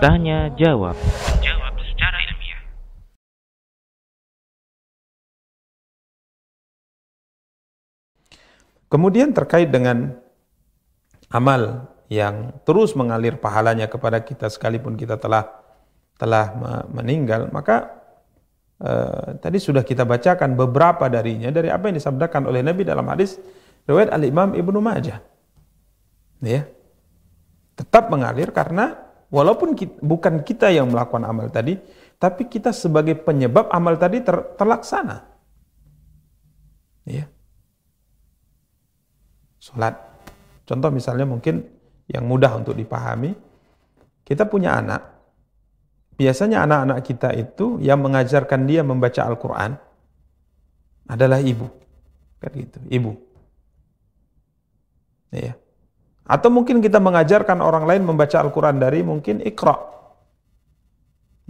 Tanya jawab. Jawab secara ilmiah. Kemudian terkait dengan amal yang terus mengalir pahalanya kepada kita sekalipun kita telah telah meninggal, maka uh, tadi sudah kita bacakan beberapa darinya dari apa yang disabdakan oleh Nabi dalam hadis riwayat Al Imam Ibnu Majah. Ya. Tetap mengalir karena walaupun kita, bukan kita yang melakukan amal tadi, tapi kita sebagai penyebab amal tadi ter, terlaksana. Ya sholat. Contoh misalnya mungkin yang mudah untuk dipahami, kita punya anak. Biasanya anak-anak kita itu yang mengajarkan dia membaca Al-Quran adalah ibu. Kan gitu, ibu. Ya. Atau mungkin kita mengajarkan orang lain membaca Al-Quran dari mungkin ikra.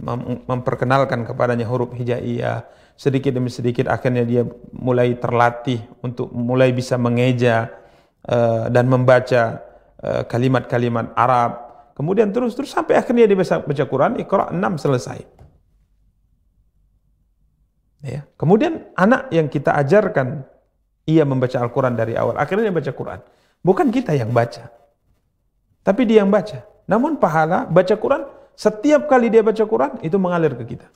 Mem memperkenalkan kepadanya huruf hijaiyah. Sedikit demi sedikit akhirnya dia mulai terlatih untuk mulai bisa mengeja Eh, dan membaca eh, kalimat-kalimat Arab. Kemudian terus terus sampai akhirnya dia bisa baca Quran, Iqra 6 selesai. Ya. Kemudian anak yang kita ajarkan ia membaca Al-Quran dari awal, akhirnya dia baca Quran. Bukan kita yang baca, tapi dia yang baca. Namun pahala baca Quran, setiap kali dia baca Quran, itu mengalir ke kita.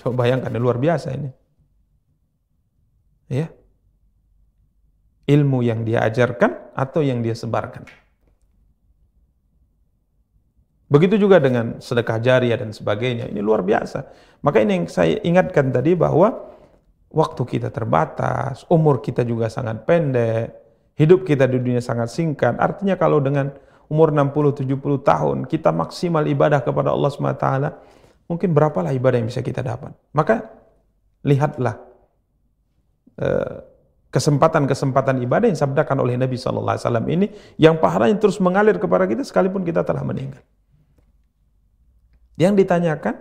Coba bayangkan, luar biasa ini. Ya, ilmu yang dia ajarkan atau yang dia sebarkan. Begitu juga dengan sedekah jariah dan sebagainya. Ini luar biasa. Maka ini yang saya ingatkan tadi bahwa waktu kita terbatas, umur kita juga sangat pendek, hidup kita di dunia sangat singkat. Artinya kalau dengan umur 60-70 tahun kita maksimal ibadah kepada Allah SWT, mungkin berapalah ibadah yang bisa kita dapat. Maka lihatlah eh, kesempatan-kesempatan ibadah yang sabdakan oleh Nabi Wasallam ini yang pahalanya terus mengalir kepada kita sekalipun kita telah meninggal. Yang ditanyakan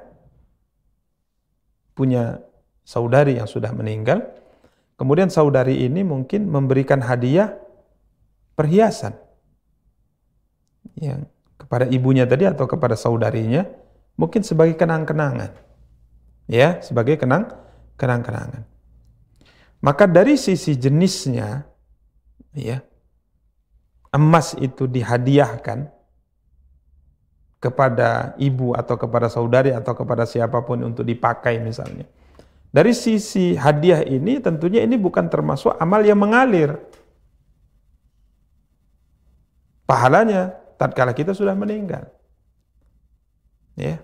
punya saudari yang sudah meninggal, kemudian saudari ini mungkin memberikan hadiah perhiasan yang kepada ibunya tadi atau kepada saudarinya mungkin sebagai kenang-kenangan. Ya, sebagai kenang kenang-kenangan. Maka dari sisi jenisnya, ya, emas itu dihadiahkan kepada ibu atau kepada saudari atau kepada siapa pun untuk dipakai misalnya. Dari sisi hadiah ini tentunya ini bukan termasuk amal yang mengalir. Pahalanya tatkala kita sudah meninggal. Ya.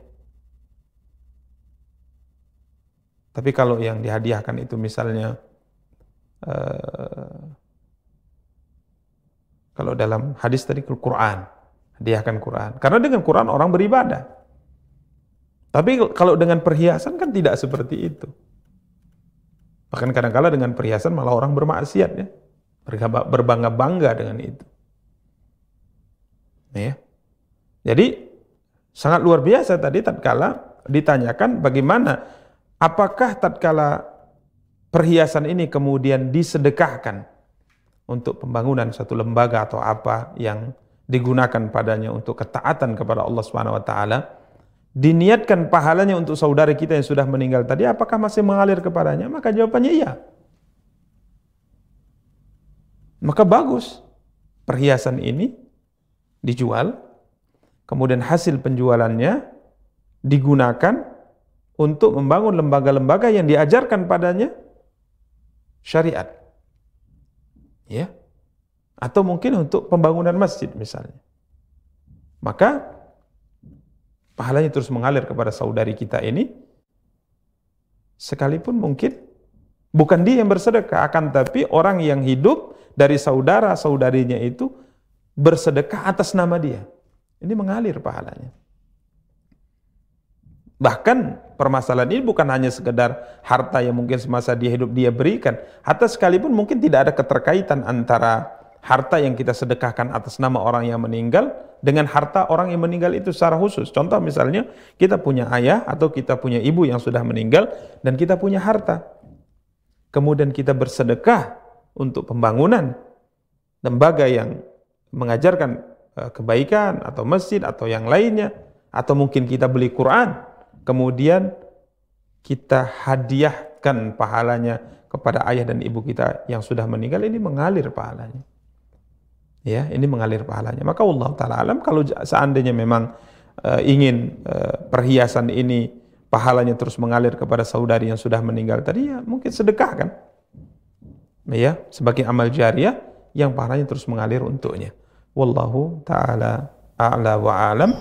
Tapi kalau yang dihadiahkan itu misalnya Eh, kalau dalam hadis tadi Quran, hadiahkan Quran. Karena dengan Quran orang beribadah. Tapi kalau dengan perhiasan kan tidak seperti itu. Bahkan kadang-kala dengan perhiasan malah orang bermaksiat ya. Berbangga-bangga dengan itu. Ya. Jadi sangat luar biasa tadi tatkala ditanyakan bagaimana apakah tatkala perhiasan ini kemudian disedekahkan untuk pembangunan satu lembaga atau apa yang digunakan padanya untuk ketaatan kepada Allah Subhanahu wa taala diniatkan pahalanya untuk saudara kita yang sudah meninggal tadi apakah masih mengalir kepadanya maka jawabannya iya maka bagus perhiasan ini dijual kemudian hasil penjualannya digunakan untuk membangun lembaga-lembaga yang diajarkan padanya syariat. Ya. Atau mungkin untuk pembangunan masjid misalnya. Maka pahalanya terus mengalir kepada saudari kita ini sekalipun mungkin bukan dia yang bersedekah akan tapi orang yang hidup dari saudara-saudarinya itu bersedekah atas nama dia. Ini mengalir pahalanya. Bahkan permasalahan ini bukan hanya sekedar harta yang mungkin semasa dia hidup dia berikan. Harta sekalipun mungkin tidak ada keterkaitan antara harta yang kita sedekahkan atas nama orang yang meninggal dengan harta orang yang meninggal itu secara khusus. Contoh misalnya kita punya ayah atau kita punya ibu yang sudah meninggal dan kita punya harta. Kemudian kita bersedekah untuk pembangunan lembaga yang mengajarkan eh, kebaikan atau masjid atau yang lainnya atau mungkin kita beli Quran kemudian kita hadiahkan pahalanya kepada ayah dan ibu kita yang sudah meninggal ini mengalir pahalanya ya ini mengalir pahalanya. Maka Allah taala alam kalau seandainya memang uh, ingin uh, perhiasan ini pahalanya terus mengalir kepada saudari yang sudah meninggal tadi ya mungkin sedekah kan? Ya sebagai amal jariah yang pahalanya terus mengalir untuknya. Wallahu taala a'la wa alam